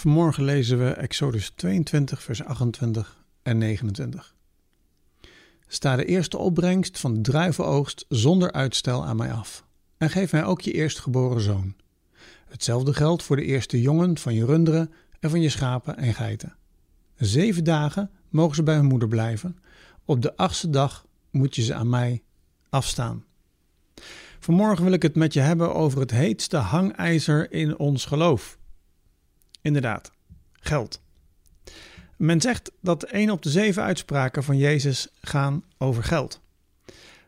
Vanmorgen lezen we Exodus 22, vers 28 en 29. Sta de eerste opbrengst van de druivenoogst zonder uitstel aan mij af, en geef mij ook je eerstgeboren zoon. Hetzelfde geldt voor de eerste jongen van je runderen en van je schapen en geiten. Zeven dagen mogen ze bij hun moeder blijven. Op de achtste dag moet je ze aan mij afstaan. Vanmorgen wil ik het met je hebben over het heetste hangijzer in ons geloof. Inderdaad, geld. Men zegt dat één op de zeven uitspraken van Jezus gaan over geld.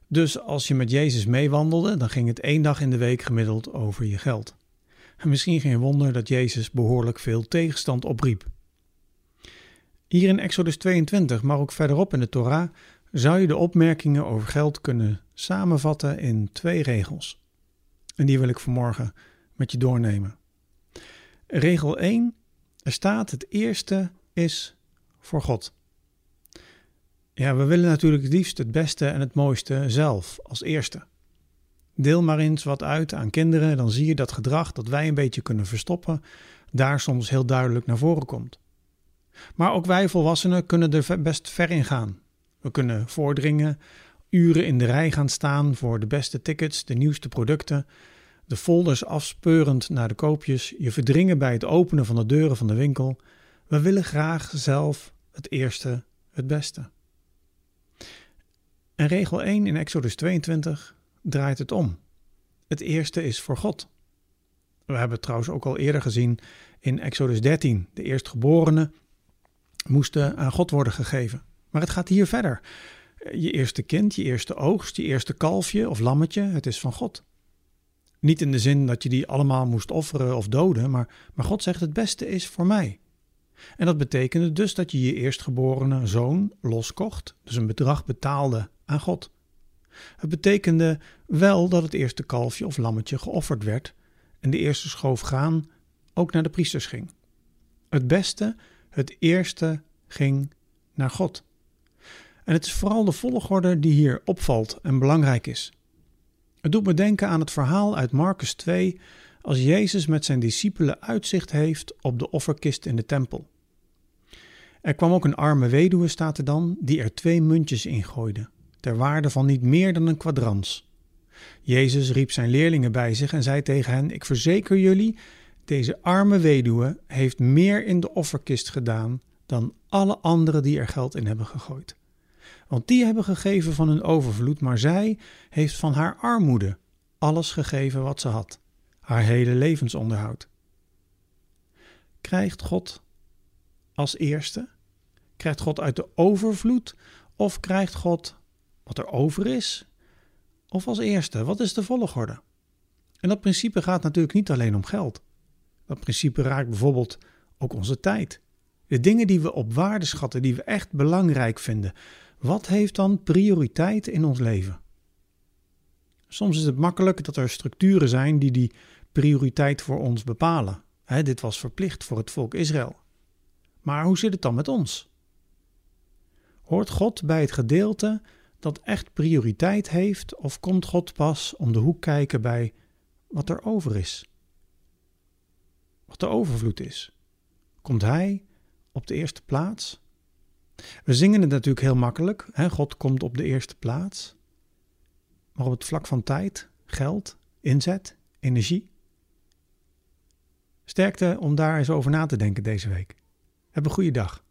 Dus als je met Jezus meewandelde, dan ging het één dag in de week gemiddeld over je geld. En misschien geen wonder dat Jezus behoorlijk veel tegenstand opriep. Hier in Exodus 22, maar ook verderop in de Torah, zou je de opmerkingen over geld kunnen samenvatten in twee regels. En die wil ik vanmorgen met je doornemen. Regel 1. Er staat: het eerste is voor God. Ja, we willen natuurlijk liefst het beste en het mooiste zelf als eerste. Deel maar eens wat uit aan kinderen, dan zie je dat gedrag dat wij een beetje kunnen verstoppen, daar soms heel duidelijk naar voren komt. Maar ook wij volwassenen kunnen er best ver in gaan. We kunnen voordringen, uren in de rij gaan staan voor de beste tickets, de nieuwste producten, de folders afspeurend naar de koopjes, je verdringen bij het openen van de deuren van de winkel. We willen graag zelf het eerste, het beste. En regel 1 in Exodus 22 draait het om. Het eerste is voor God. We hebben het trouwens ook al eerder gezien in Exodus 13. De eerstgeborenen moesten aan God worden gegeven. Maar het gaat hier verder. Je eerste kind, je eerste oogst, je eerste kalfje of lammetje, het is van God. Niet in de zin dat je die allemaal moest offeren of doden, maar, maar God zegt het beste is voor mij. En dat betekende dus dat je je eerstgeborene zoon loskocht, dus een bedrag betaalde aan God. Het betekende wel dat het eerste kalfje of lammetje geofferd werd en de eerste schoof graan ook naar de priesters ging. Het beste, het eerste ging naar God. En het is vooral de volgorde die hier opvalt en belangrijk is. Het doet me denken aan het verhaal uit Marcus 2 als Jezus met zijn discipelen uitzicht heeft op de offerkist in de tempel. Er kwam ook een arme weduwe, staat er dan, die er twee muntjes in gooide, ter waarde van niet meer dan een kwadrans. Jezus riep zijn leerlingen bij zich en zei tegen hen: Ik verzeker jullie, deze arme weduwe heeft meer in de offerkist gedaan dan alle anderen die er geld in hebben gegooid. Want die hebben gegeven van hun overvloed, maar zij heeft van haar armoede alles gegeven wat ze had, haar hele levensonderhoud. Krijgt God als eerste? Krijgt God uit de overvloed of krijgt God wat er over is? Of als eerste? Wat is de volgorde? En dat principe gaat natuurlijk niet alleen om geld. Dat principe raakt bijvoorbeeld ook onze tijd. De dingen die we op waarde schatten, die we echt belangrijk vinden. Wat heeft dan prioriteit in ons leven? Soms is het makkelijk dat er structuren zijn die die prioriteit voor ons bepalen. dit was verplicht voor het volk Israël. Maar hoe zit het dan met ons? Hoort God bij het gedeelte dat echt prioriteit heeft, of komt God pas om de hoek kijken bij wat er over is? Wat de overvloed is? Komt Hij op de eerste plaats? We zingen het natuurlijk heel makkelijk. Hè? God komt op de eerste plaats. Maar op het vlak van tijd, geld, inzet, energie. Sterkte om daar eens over na te denken deze week. Heb een goede dag.